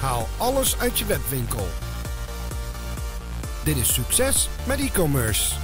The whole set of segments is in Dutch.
Haal alles uit je webwinkel. Dit is succes met e-commerce.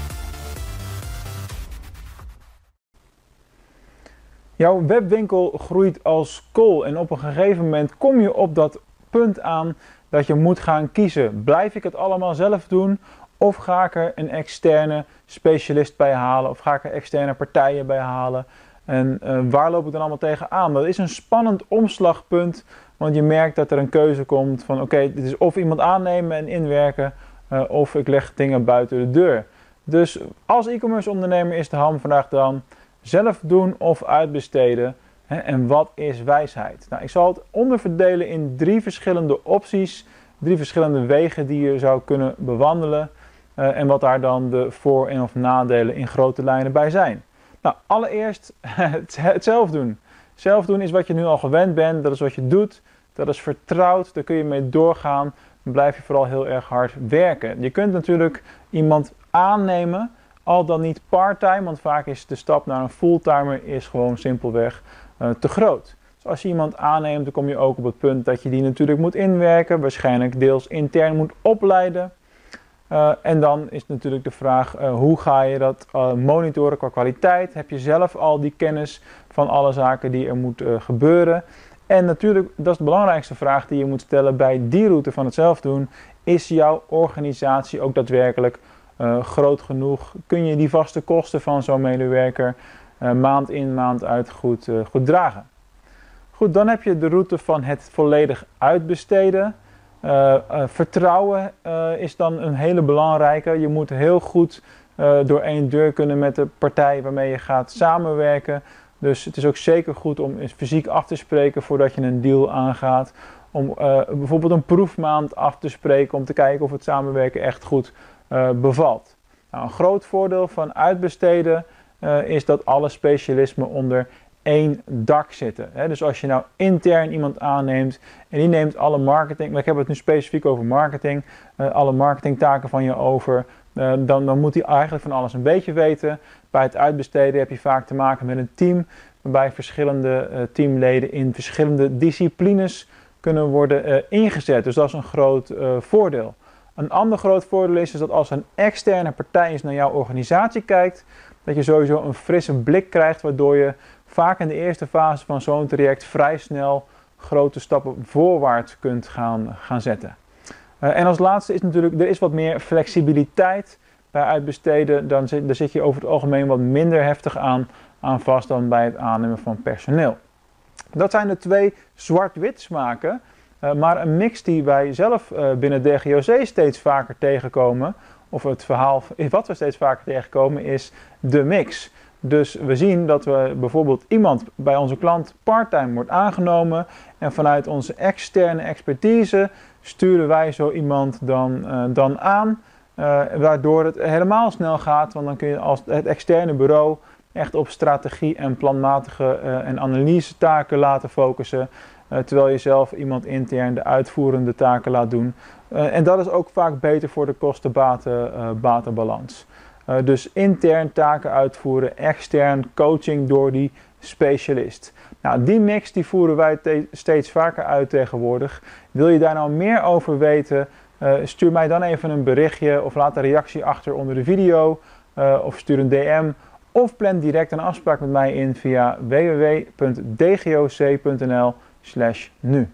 Jouw webwinkel groeit als kool en op een gegeven moment kom je op dat punt aan dat je moet gaan kiezen. Blijf ik het allemaal zelf doen of ga ik er een externe specialist bij halen of ga ik er externe partijen bij halen? En uh, waar loop ik dan allemaal tegenaan? Dat is een spannend omslagpunt, want je merkt dat er een keuze komt van oké, dit is of iemand aannemen en inwerken uh, of ik leg dingen buiten de deur. Dus als e-commerce ondernemer is de ham vandaag dan zelf doen of uitbesteden. Hè, en wat is wijsheid? Nou, ik zal het onderverdelen in drie verschillende opties, drie verschillende wegen die je zou kunnen bewandelen. Uh, en wat daar dan de voor- en of nadelen in grote lijnen bij zijn. Nou, allereerst het zelf doen. Zelf doen is wat je nu al gewend bent, dat is wat je doet, dat is vertrouwd, daar kun je mee doorgaan. Dan blijf je vooral heel erg hard werken. Je kunt natuurlijk iemand aannemen, al dan niet parttime, want vaak is de stap naar een fulltimer is gewoon simpelweg uh, te groot. Dus als je iemand aanneemt, dan kom je ook op het punt dat je die natuurlijk moet inwerken, waarschijnlijk deels intern moet opleiden. Uh, en dan is natuurlijk de vraag, uh, hoe ga je dat uh, monitoren qua kwaliteit? Heb je zelf al die kennis van alle zaken die er moeten gebeuren? En natuurlijk, dat is de belangrijkste vraag die je moet stellen bij die route van het zelf doen. Is jouw organisatie ook daadwerkelijk groot genoeg? Kun je die vaste kosten van zo'n medewerker maand in, maand uit goed, goed dragen? Goed, dan heb je de route van het volledig uitbesteden. Uh, uh, vertrouwen uh, is dan een hele belangrijke. Je moet heel goed door één deur kunnen met de partij waarmee je gaat samenwerken. Dus het is ook zeker goed om eens fysiek af te spreken voordat je een deal aangaat. Om bijvoorbeeld een proefmaand af te spreken om te kijken of het samenwerken echt goed bevalt. Nou, een groot voordeel van uitbesteden is dat alle specialismen onder één dak zitten. Dus als je nou intern iemand aanneemt en die neemt alle marketing, maar ik heb het nu specifiek over marketing, uh, alle marketingtaken van je over, uh, dan, dan moet hij eigenlijk van alles een beetje weten. Bij het uitbesteden heb je vaak te maken met een team, waarbij verschillende uh, teamleden in verschillende disciplines kunnen worden ingezet. Dus dat is een groot voordeel. Een ander groot voordeel is, is dat als een externe partij eens naar jouw organisatie kijkt, dat je sowieso een frisse blik krijgt, waardoor je vaak in de eerste fase van zo'n traject vrij snel grote stappen voorwaarts kunt gaan, gaan zetten. Uh, en als laatste is natuurlijk, er is wat meer flexibiliteit bij uitbesteden. Dan zit, daar zit je over het algemeen wat minder heftig aan, aan vast dan bij het aannemen van personeel. Dat zijn de twee zwart-wit smaken. Uh, maar een mix die wij zelf uh, binnen DGOC steeds vaker tegenkomen, of het verhaal wat we steeds vaker tegenkomen, is de mix. Dus we zien dat we bijvoorbeeld iemand bij onze klant parttime wordt aangenomen en vanuit onze externe expertise sturen wij zo iemand dan, uh, dan aan, uh, waardoor het helemaal snel gaat, want dan kun je als het externe bureau echt op strategie en planmatige uh, en analyse taken laten focussen, terwijl je zelf iemand intern de uitvoerende taken laat doen. en dat is ook vaak beter voor de kosten-batenbalans. Uh, dus intern taken uitvoeren, extern coaching door die specialist. Nou, die mix die voeren wij steeds vaker uit tegenwoordig. Wil je daar nou meer over weten? Uh, stuur mij dan even een berichtje of laat een reactie achter onder de video uh, of stuur een DM of plan direct een afspraak met mij in via www.dgoc.nl/nu.